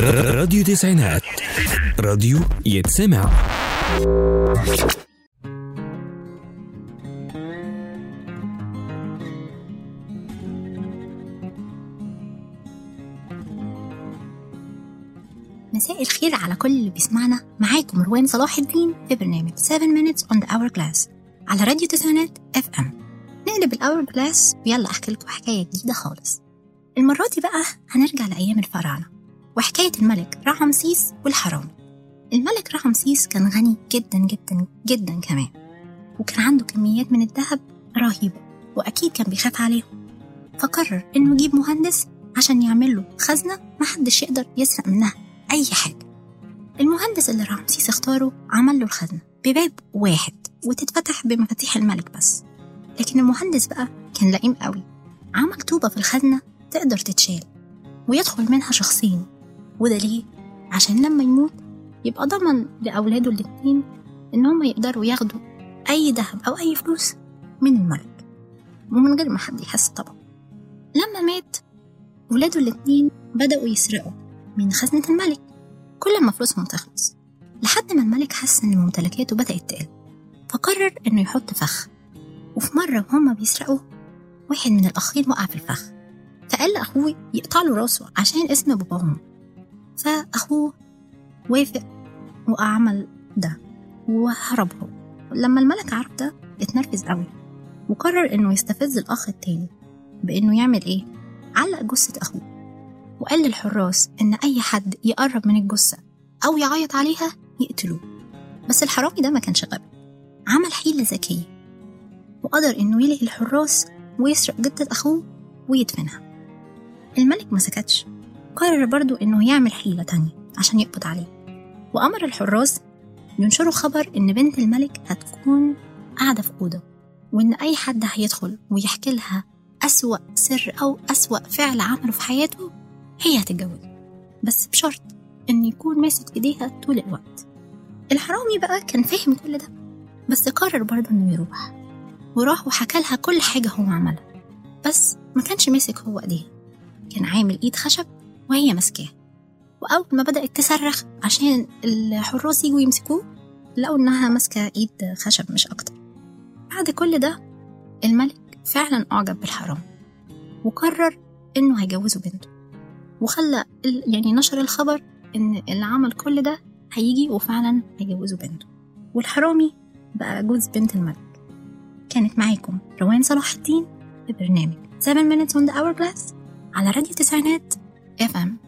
راديو تسعينات. راديو يتسمع. مساء الخير على كل اللي بيسمعنا. معاكم روان صلاح الدين في برنامج 7 minutes on the hour glass على راديو تسعينات FM نقلب ال hour glass ويلا أحكي لكم حكاية جديدة خالص. المرة دي بقى هنرجع لأيام الفراعنة. وحكاية الملك رعمسيس والحرامي الملك رعمسيس كان غني جدا جدا جدا كمان. وكان عنده كميات من الذهب رهيبة وأكيد كان بيخاف عليهم. فقرر إنه يجيب مهندس عشان يعمل له خزنة محدش يقدر يسرق منها أي حاجة. المهندس اللي رمسيس اختاره عمل له الخزنة بباب واحد وتتفتح بمفاتيح الملك بس. لكن المهندس بقى كان لئيم قوي. عمل طوبة في الخزنة تقدر تتشال ويدخل منها شخصين وده ليه؟ عشان لما يموت يبقى ضمن لأولاده الاتنين إن هما يقدروا ياخدوا أي ذهب أو أي فلوس من الملك ومن غير ما حد يحس طبعا. لما مات ولاده الاتنين بدأوا يسرقوا من خزنة الملك كل ما فلوسهم تخلص لحد ما الملك حس إن ممتلكاته بدأت تقل فقرر إنه يحط فخ. وفي مرة وهما بيسرقوا واحد من الأخين وقع في الفخ فقال لأخوه يقطع له راسه عشان اسم باباهم. فأخوه وافق وعمل ده وهرب هو لما الملك عرف ده اتنرفز قوي وقرر إنه يستفز الأخ التاني بإنه يعمل إيه؟ علق جثة أخوه وقال للحراس إن أي حد يقرب من الجثة أو يعيط عليها يقتلوه. بس الحرامي ده ما كانش غبي عمل حيلة ذكية وقدر إنه يلهي الحراس ويسرق جثة أخوه ويدفنها. الملك ما سكتش قرر برضو إنه يعمل حيلة تانية عشان يقبض عليه. وأمر الحراس ينشروا خبر إن بنت الملك هتكون قاعدة في أوضة وإن أي حد هيدخل ويحكي لها أسوأ سر أو أسوأ فعل عمله في حياته هي هتتجوزه. بس بشرط إن يكون ماسك إيديها طول الوقت. الحرامي بقى كان فاهم كل ده بس قرر برضه إنه يروح. وراح وحكى لها كل حاجة هو عملها بس ما كانش ماسك هو إيديها. كان عامل إيد خشب وهي ماسكاها وأول ما بدأت تصرخ عشان الحراس يجوا يمسكوه لقوا إنها ماسكة إيد خشب مش أكتر. بعد كل ده الملك فعلا أعجب بالحرام وقرر إنه هيجوزه بنته. وخلى يعني نشر الخبر إن اللي عمل كل ده هيجي وفعلا هيجوزه بنته. والحرامي بقى جوز بنت الملك. كانت معاكم روان صلاح الدين في برنامج 7 minutes on the hourglass على راديو تسعينات. اف ام